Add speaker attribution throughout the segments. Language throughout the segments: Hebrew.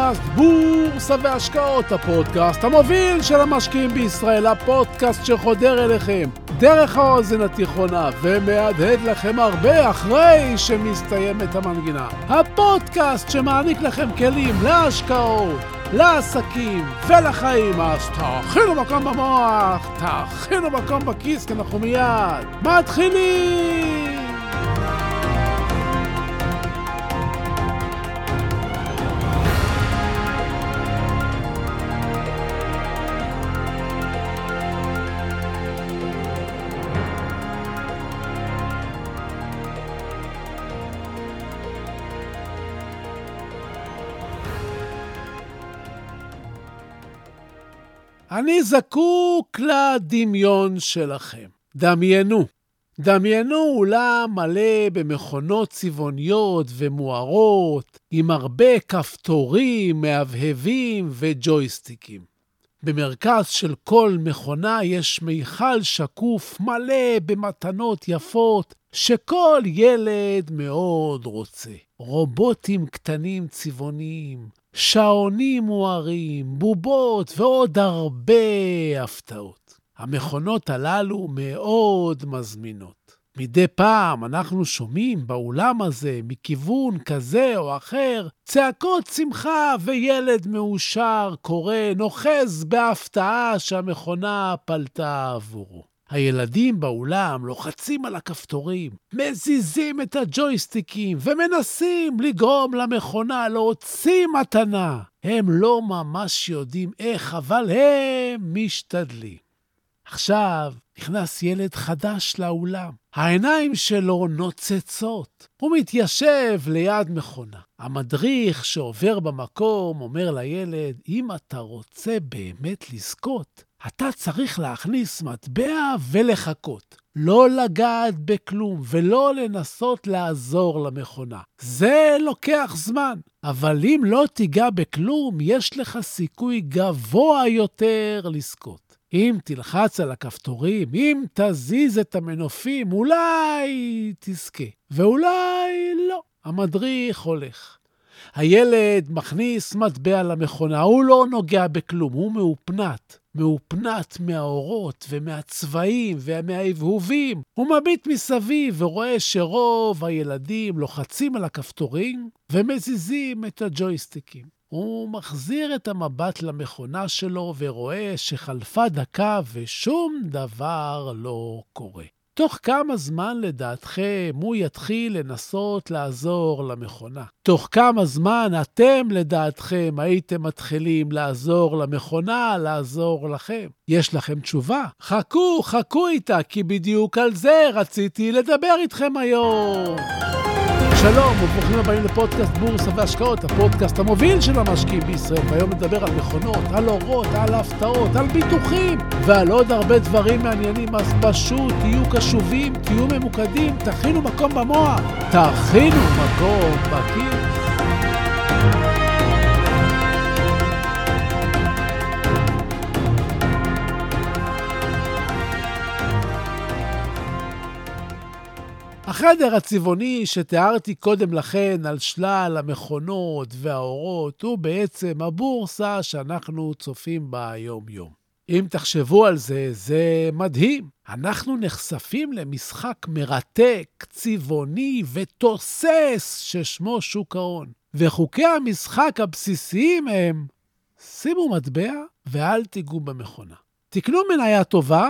Speaker 1: לפודקאסט בורסה והשקעות, הפודקאסט המוביל של המשקיעים בישראל, הפודקאסט שחודר אליכם דרך האוזן התיכונה ומהדהד לכם הרבה אחרי שמסתיימת המנגינה. הפודקאסט שמעניק לכם כלים להשקעות, לעסקים ולחיים, אז תאכינו מקום במוח, תאכינו מקום בכיס, כי אנחנו מיד מתחילים! אני זקוק לדמיון שלכם. דמיינו. דמיינו אולם מלא במכונות צבעוניות ומוארות, עם הרבה כפתורים, מהבהבים וג'ויסטיקים. במרכז של כל מכונה יש מיכל שקוף מלא במתנות יפות שכל ילד מאוד רוצה. רובוטים קטנים צבעוניים, שעונים מוארים, בובות ועוד הרבה הפתעות. המכונות הללו מאוד מזמינות. מדי פעם אנחנו שומעים באולם הזה, מכיוון כזה או אחר, צעקות שמחה וילד מאושר קורא, נוחז בהפתעה שהמכונה פלטה עבורו. הילדים באולם לוחצים על הכפתורים, מזיזים את הג'ויסטיקים ומנסים לגרום למכונה להוציא מתנה. הם לא ממש יודעים איך, אבל הם משתדלים. עכשיו נכנס ילד חדש לאולם. העיניים שלו נוצצות. הוא מתיישב ליד מכונה. המדריך שעובר במקום אומר לילד, אם אתה רוצה באמת לזכות, אתה צריך להכניס מטבע ולחכות. לא לגעת בכלום ולא לנסות לעזור למכונה. זה לוקח זמן, אבל אם לא תיגע בכלום, יש לך סיכוי גבוה יותר לזכות. אם תלחץ על הכפתורים, אם תזיז את המנופים, אולי תזכה, ואולי לא. המדריך הולך. הילד מכניס מטבע למכונה, הוא לא נוגע בכלום, הוא מאופנת. מאופנת מהאורות ומהצבעים ומההבהובים. הוא מביט מסביב ורואה שרוב הילדים לוחצים על הכפתורים ומזיזים את הג'ויסטיקים. הוא מחזיר את המבט למכונה שלו ורואה שחלפה דקה ושום דבר לא קורה. תוך כמה זמן לדעתכם הוא יתחיל לנסות לעזור למכונה? תוך כמה זמן אתם לדעתכם הייתם מתחילים לעזור למכונה, לעזור לכם? יש לכם תשובה? חכו, חכו איתה, כי בדיוק על זה רציתי לדבר איתכם היום. שלום וברוכים הבאים לפודקאסט בורסה והשקעות, הפודקאסט המוביל של המשקיעים בישראל. והיום נדבר על מכונות, על אורות, על הפתעות, על ביטוחים ועל עוד הרבה דברים מעניינים. אז פשוט תהיו קשובים, תהיו ממוקדים, תכינו מקום במוח, תכינו מקום בכיס. החדר הצבעוני שתיארתי קודם לכן על שלל המכונות והאורות הוא בעצם הבורסה שאנחנו צופים בה יום-יום. אם תחשבו על זה, זה מדהים. אנחנו נחשפים למשחק מרתק, צבעוני ותוסס ששמו שוק ההון. וחוקי המשחק הבסיסיים הם, שימו מטבע ואל תיגעו במכונה. תקנו מניה טובה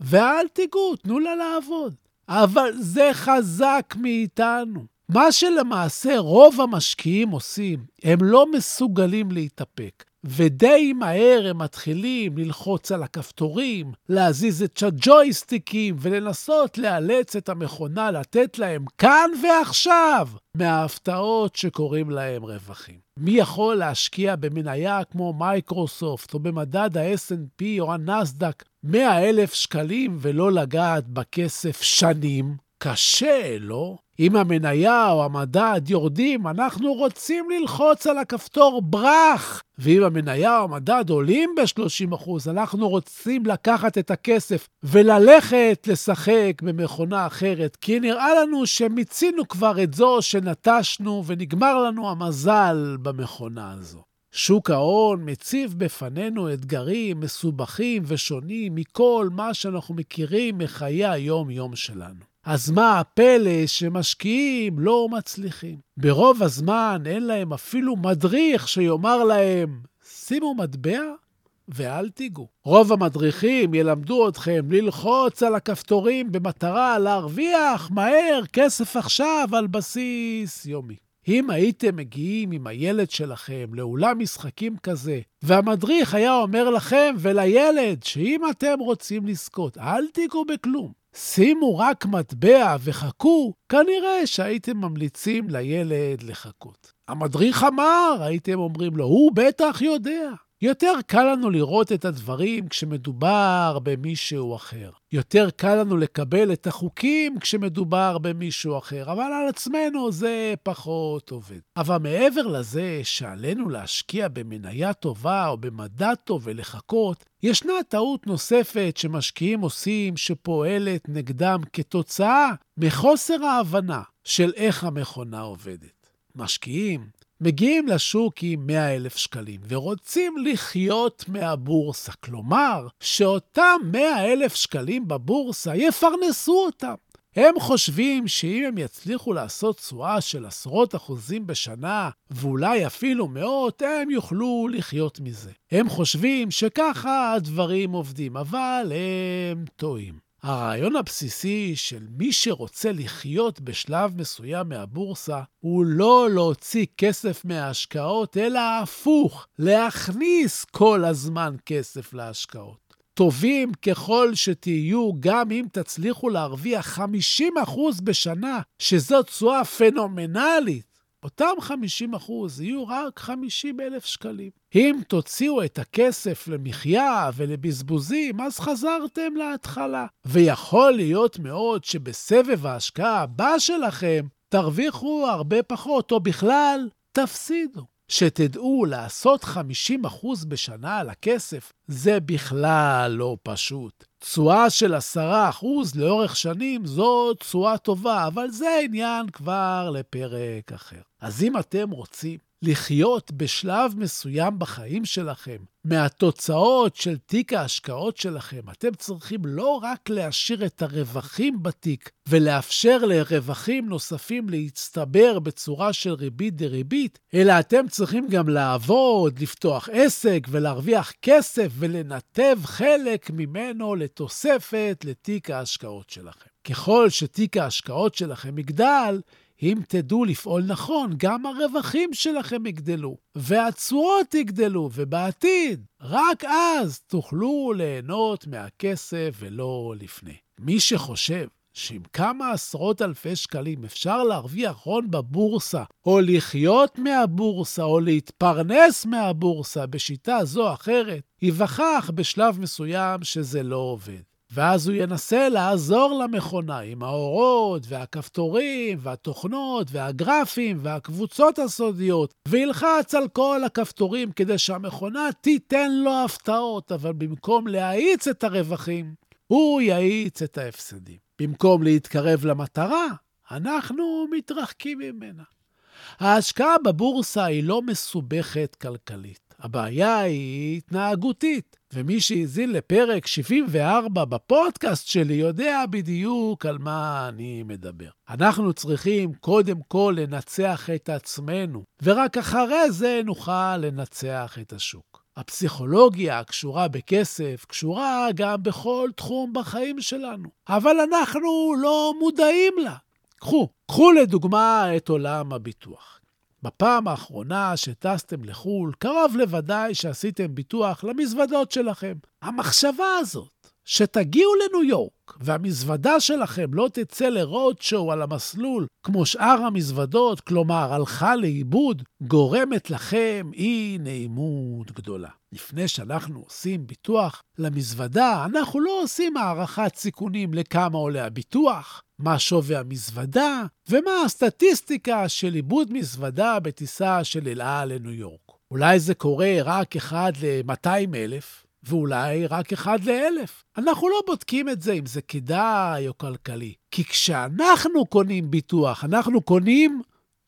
Speaker 1: ואל תיגעו, תנו לה לעבוד. אבל זה חזק מאיתנו. מה שלמעשה רוב המשקיעים עושים, הם לא מסוגלים להתאפק. ודי מהר הם מתחילים ללחוץ על הכפתורים, להזיז את הג'ויסטיקים ולנסות לאלץ את המכונה לתת להם כאן ועכשיו מההפתעות שקוראים להם רווחים. מי יכול להשקיע במניה כמו מייקרוסופט או במדד ה-S&P או הנסדק 100 אלף שקלים ולא לגעת בכסף שנים? קשה, לא? אם המניה או המדד יורדים, אנחנו רוצים ללחוץ על הכפתור ברח. ואם המניה או המדד עולים ב-30%, אנחנו רוצים לקחת את הכסף וללכת לשחק במכונה אחרת, כי נראה לנו שמיצינו כבר את זו שנטשנו ונגמר לנו המזל במכונה הזו. שוק ההון מציב בפנינו אתגרים מסובכים ושונים מכל מה שאנחנו מכירים מחיי היום-יום שלנו. אז מה הפלא שמשקיעים לא מצליחים? ברוב הזמן אין להם אפילו מדריך שיאמר להם, שימו מטבע ואל תיגעו. רוב המדריכים ילמדו אתכם ללחוץ על הכפתורים במטרה להרוויח מהר כסף עכשיו על בסיס יומי. אם הייתם מגיעים עם הילד שלכם לאולם משחקים כזה, והמדריך היה אומר לכם ולילד שאם אתם רוצים לזכות, אל תיגעו בכלום. שימו רק מטבע וחכו, כנראה שהייתם ממליצים לילד לחכות. המדריך אמר, הייתם אומרים לו, הוא בטח יודע. יותר קל לנו לראות את הדברים כשמדובר במישהו אחר. יותר קל לנו לקבל את החוקים כשמדובר במישהו אחר, אבל על עצמנו זה פחות עובד. אבל מעבר לזה שעלינו להשקיע במניה טובה או במדע טוב ולחכות, ישנה טעות נוספת שמשקיעים עושים שפועלת נגדם כתוצאה מחוסר ההבנה של איך המכונה עובדת. משקיעים מגיעים לשוק עם 100 אלף שקלים ורוצים לחיות מהבורסה. כלומר, שאותם 100 אלף שקלים בבורסה יפרנסו אותם. הם חושבים שאם הם יצליחו לעשות תשואה של עשרות אחוזים בשנה, ואולי אפילו מאות, הם יוכלו לחיות מזה. הם חושבים שככה הדברים עובדים, אבל הם טועים. הרעיון הבסיסי של מי שרוצה לחיות בשלב מסוים מהבורסה הוא לא להוציא כסף מההשקעות, אלא הפוך, להכניס כל הזמן כסף להשקעות. טובים ככל שתהיו, גם אם תצליחו להרוויח 50% בשנה, שזו תשואה פנומנלית, אותם 50 אחוז יהיו רק 50 אלף שקלים. אם תוציאו את הכסף למחיה ולבזבוזים, אז חזרתם להתחלה. ויכול להיות מאוד שבסבב ההשקעה הבא שלכם תרוויחו הרבה פחות, או בכלל תפסידו. שתדעו, לעשות 50% בשנה על הכסף, זה בכלל לא פשוט. תשואה של 10% לאורך שנים זו תשואה טובה, אבל זה עניין כבר לפרק אחר. אז אם אתם רוצים לחיות בשלב מסוים בחיים שלכם, מהתוצאות של תיק ההשקעות שלכם, אתם צריכים לא רק להשאיר את הרווחים בתיק ולאפשר לרווחים נוספים להצטבר בצורה של ריבית דריבית, אלא אתם צריכים גם לעבוד, לפתוח עסק ולהרוויח כסף ולנתב חלק ממנו לתוספת לתיק ההשקעות שלכם. ככל שתיק ההשקעות שלכם יגדל, אם תדעו לפעול נכון, גם הרווחים שלכם יגדלו, והתשואות יגדלו, ובעתיד, רק אז תוכלו ליהנות מהכסף ולא לפני. מי שחושב שעם כמה עשרות אלפי שקלים אפשר להרוויח הון בבורסה, או לחיות מהבורסה, או להתפרנס מהבורסה בשיטה זו או אחרת, ייווכח בשלב מסוים שזה לא עובד. ואז הוא ינסה לעזור למכונה עם האורות והכפתורים והתוכנות והגרפים והקבוצות הסודיות, וילחץ על כל הכפתורים כדי שהמכונה תיתן לו הפתעות, אבל במקום להאיץ את הרווחים, הוא יאיץ את ההפסדים. במקום להתקרב למטרה, אנחנו מתרחקים ממנה. ההשקעה בבורסה היא לא מסובכת כלכלית. הבעיה היא התנהגותית, ומי שהאזין לפרק 74 בפודקאסט שלי יודע בדיוק על מה אני מדבר. אנחנו צריכים קודם כל לנצח את עצמנו, ורק אחרי זה נוכל לנצח את השוק. הפסיכולוגיה הקשורה בכסף קשורה גם בכל תחום בחיים שלנו, אבל אנחנו לא מודעים לה. קחו, קחו לדוגמה את עולם הביטוח. בפעם האחרונה שטסתם לחו"ל, קרוב לוודאי שעשיתם ביטוח למזוודות שלכם. המחשבה הזאת, שתגיעו לניו יורק והמזוודה שלכם לא תצא לרודשואו על המסלול כמו שאר המזוודות, כלומר הלכה לאיבוד, גורמת לכם אי נעימות גדולה. לפני שאנחנו עושים ביטוח למזוודה, אנחנו לא עושים הערכת סיכונים לכמה עולה הביטוח, מה שווי המזוודה ומה הסטטיסטיקה של איבוד מזוודה בטיסה של אל על לניו יורק. אולי זה קורה רק אחד ל-200 אלף, ואולי רק אחד לאלף. אנחנו לא בודקים את זה אם זה כדאי או כלכלי. כי כשאנחנו קונים ביטוח, אנחנו קונים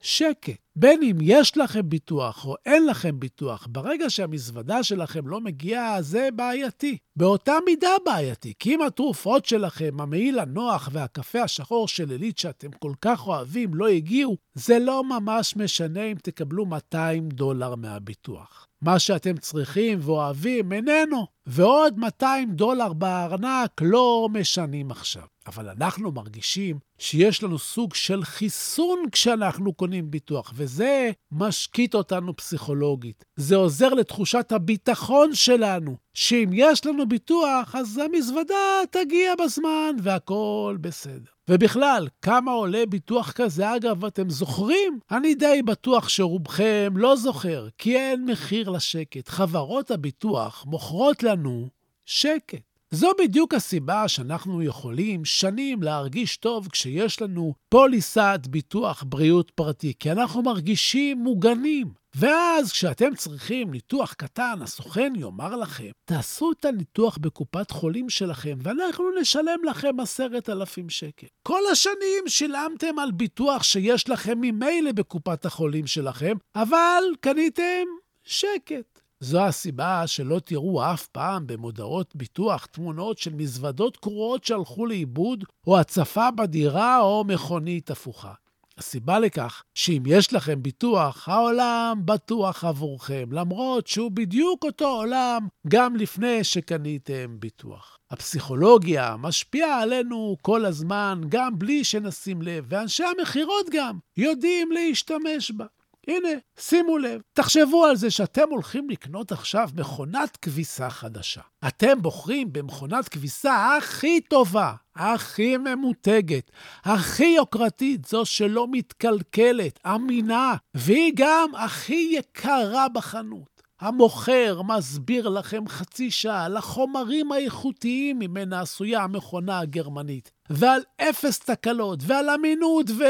Speaker 1: שקט. בין אם יש לכם ביטוח או אין לכם ביטוח, ברגע שהמזוודה שלכם לא מגיעה, זה בעייתי. באותה מידה בעייתי, כי אם התרופות שלכם, המעיל הנוח והקפה השחור של עילית שאתם כל כך אוהבים לא הגיעו, זה לא ממש משנה אם תקבלו 200 דולר מהביטוח. מה שאתם צריכים ואוהבים איננו, ועוד 200 דולר בארנק לא משנים עכשיו. אבל אנחנו מרגישים שיש לנו סוג של חיסון כשאנחנו קונים ביטוח, וזה משקיט אותנו פסיכולוגית. זה עוזר לתחושת הביטחון שלנו, שאם יש לנו ביטוח, אז המזוודה תגיע בזמן והכול בסדר. ובכלל, כמה עולה ביטוח כזה? אגב, אתם זוכרים? אני די בטוח שרובכם לא זוכר, כי אין מחיר לשקט. חברות הביטוח מוכרות לנו שקט. זו בדיוק הסיבה שאנחנו יכולים שנים להרגיש טוב כשיש לנו פוליסת ביטוח בריאות פרטי, כי אנחנו מרגישים מוגנים. ואז כשאתם צריכים ניתוח קטן, הסוכן יאמר לכם, תעשו את הניתוח בקופת חולים שלכם, ואנחנו נשלם לכם עשרת אלפים שקל. כל השנים שילמתם על ביטוח שיש לכם ממילא בקופת החולים שלכם, אבל קניתם שקט. זו הסיבה שלא תראו אף פעם במודעות ביטוח תמונות של מזוודות קרועות שהלכו לאיבוד, או הצפה בדירה, או מכונית הפוכה. הסיבה לכך שאם יש לכם ביטוח, העולם בטוח עבורכם, למרות שהוא בדיוק אותו עולם גם לפני שקניתם ביטוח. הפסיכולוגיה משפיעה עלינו כל הזמן, גם בלי שנשים לב, ואנשי המכירות גם יודעים להשתמש בה. הנה, שימו לב, תחשבו על זה שאתם הולכים לקנות עכשיו מכונת כביסה חדשה. אתם בוחרים במכונת כביסה הכי טובה, הכי ממותגת, הכי יוקרתית, זו שלא מתקלקלת, אמינה, והיא גם הכי יקרה בחנות. המוכר מסביר לכם חצי שעה על החומרים האיכותיים ממנה עשויה המכונה הגרמנית, ועל אפס תקלות, ועל אמינות, ו...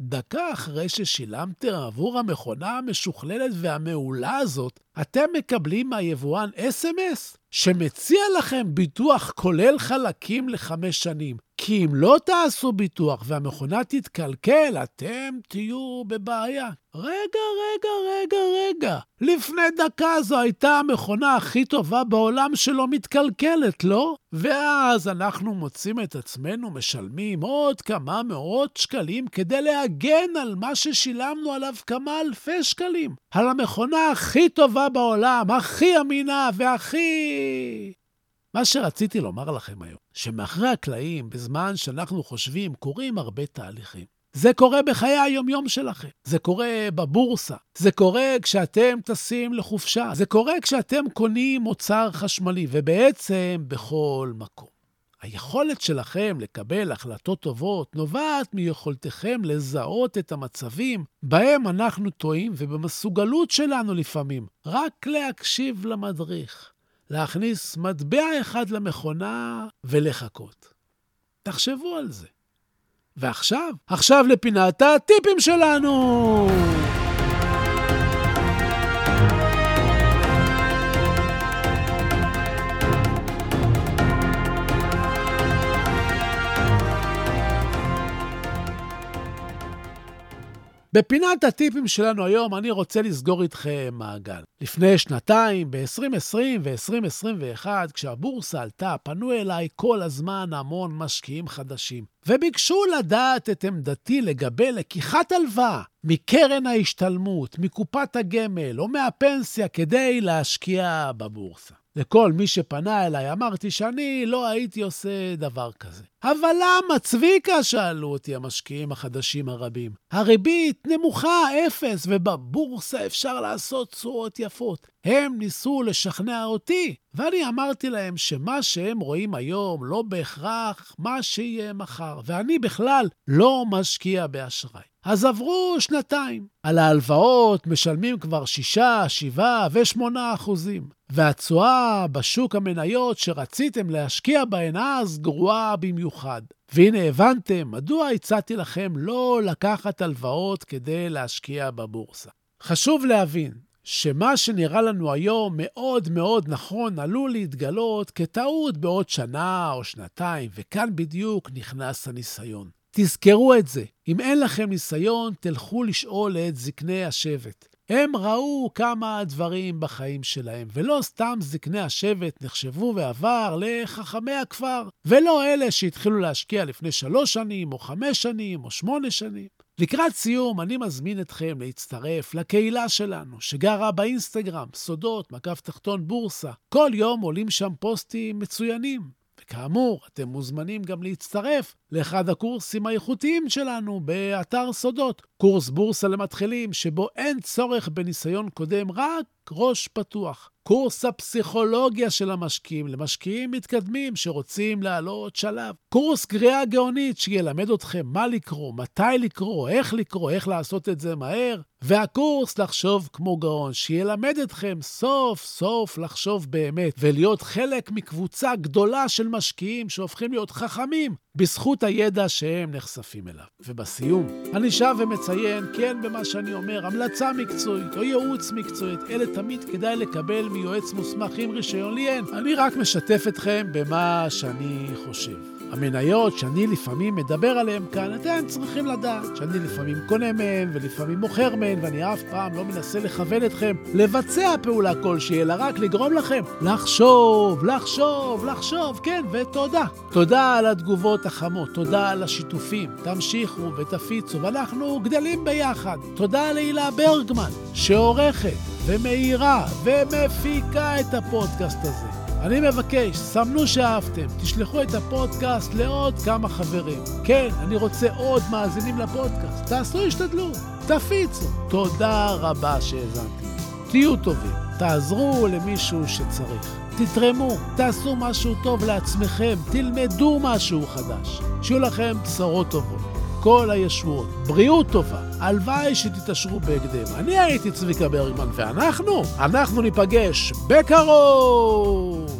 Speaker 1: דקה אחרי ששילמתם עבור המכונה המשוכללת והמעולה הזאת, אתם מקבלים מהיבואן אס.אם.אס שמציע לכם ביטוח כולל חלקים לחמש שנים. כי אם לא תעשו ביטוח והמכונה תתקלקל, אתם תהיו בבעיה. רגע, רגע, רגע, רגע. לפני דקה זו הייתה המכונה הכי טובה בעולם שלא מתקלקלת, לא? ואז אנחנו מוצאים את עצמנו משלמים עוד כמה מאות שקלים כדי להגן על מה ששילמנו עליו כמה אלפי שקלים. על המכונה הכי טובה בעולם, הכי אמינה והכי... מה שרציתי לומר לכם היום, שמאחרי הקלעים, בזמן שאנחנו חושבים, קורים הרבה תהליכים. זה קורה בחיי היומיום שלכם, זה קורה בבורסה, זה קורה כשאתם טסים לחופשה, זה קורה כשאתם קונים מוצר חשמלי, ובעצם בכל מקום. היכולת שלכם לקבל החלטות טובות נובעת מיכולתכם לזהות את המצבים בהם אנחנו טועים, ובמסוגלות שלנו לפעמים רק להקשיב למדריך, להכניס מטבע אחד למכונה ולחכות. תחשבו על זה. ועכשיו, עכשיו לפינת הטיפים שלנו! בפינת הטיפים שלנו היום אני רוצה לסגור איתכם מעגל. לפני שנתיים, ב-2020 ו-2021, כשהבורסה עלתה, פנו אליי כל הזמן המון משקיעים חדשים, וביקשו לדעת את עמדתי לגבי לקיחת הלוואה מקרן ההשתלמות, מקופת הגמל או מהפנסיה כדי להשקיע בבורסה. לכל מי שפנה אליי אמרתי שאני לא הייתי עושה דבר כזה. אבל למה, צביקה? שאלו אותי המשקיעים החדשים הרבים. הריבית נמוכה, אפס, ובבורסה אפשר לעשות תשואות יפות. הם ניסו לשכנע אותי, ואני אמרתי להם שמה שהם רואים היום לא בהכרח מה שיהיה מחר, ואני בכלל לא משקיע באשראי. אז עברו שנתיים. על ההלוואות משלמים כבר 6, 7 ו-8 אחוזים, והתשואה בשוק המניות שרציתם להשקיע בהן אז גרועה במיוחד. והנה הבנתם מדוע הצעתי לכם לא לקחת הלוואות כדי להשקיע בבורסה. חשוב להבין שמה שנראה לנו היום מאוד מאוד נכון עלול להתגלות כטעות בעוד שנה או שנתיים, וכאן בדיוק נכנס הניסיון. תזכרו את זה. אם אין לכם ניסיון, תלכו לשאול את זקני השבט. הם ראו כמה דברים בחיים שלהם, ולא סתם זקני השבט נחשבו בעבר לחכמי הכפר, ולא אלה שהתחילו להשקיע לפני שלוש שנים, או חמש שנים, או שמונה שנים. לקראת סיום, אני מזמין אתכם להצטרף לקהילה שלנו, שגרה באינסטגרם, סודות, מקף תחתון בורסה. כל יום עולים שם פוסטים מצוינים. וכאמור, אתם מוזמנים גם להצטרף לאחד הקורסים האיכותיים שלנו באתר סודות, קורס בורסה למתחילים, שבו אין צורך בניסיון קודם, רק ראש פתוח. קורס הפסיכולוגיה של המשקיעים למשקיעים מתקדמים שרוצים לעלות שלב. קורס קריאה גאונית שילמד אתכם מה לקרוא, מתי לקרוא, איך לקרוא, איך לעשות את זה מהר. והקורס לחשוב כמו גאון, שילמד אתכם סוף סוף לחשוב באמת ולהיות חלק מקבוצה גדולה של משקיעים שהופכים להיות חכמים בזכות הידע שהם נחשפים אליו. ובסיום, אני שב ומציין, כן במה שאני אומר, המלצה מקצועית או ייעוץ מקצועית, אלה תמיד כדאי לקבל מיועץ מוסמך עם רישיון, לי אין. אני רק משתף אתכם במה שאני חושב. המניות שאני לפעמים מדבר עליהן כאן, אתם צריכים לדעת שאני לפעמים קונה מהן ולפעמים מוכר מהן, ואני אף פעם לא מנסה לכוון אתכם לבצע פעולה כלשהי, אלא רק לגרום לכם לחשוב, לחשוב, לחשוב, כן, ותודה. תודה על התגובות החמות, תודה על השיתופים. תמשיכו ותפיצו, ואנחנו גדלים ביחד. תודה להילה ברגמן, שעורכת ומאירה ומפיקה את הפודקאסט הזה. אני מבקש, סמנו שאהבתם, תשלחו את הפודקאסט לעוד כמה חברים. כן, אני רוצה עוד מאזינים לפודקאסט. תעשו השתדלות, תפיצו. תודה רבה שהאזנתם. תהיו טובים, תעזרו למישהו שצריך. תתרמו, תעשו משהו טוב לעצמכם, תלמדו משהו חדש. שיהיו לכם בשורות טובות. כל הישועות, בריאות טובה, הלוואי שתתעשרו בהקדם. אני הייתי צביקה ברגמן, ואנחנו, אנחנו ניפגש בקרוב!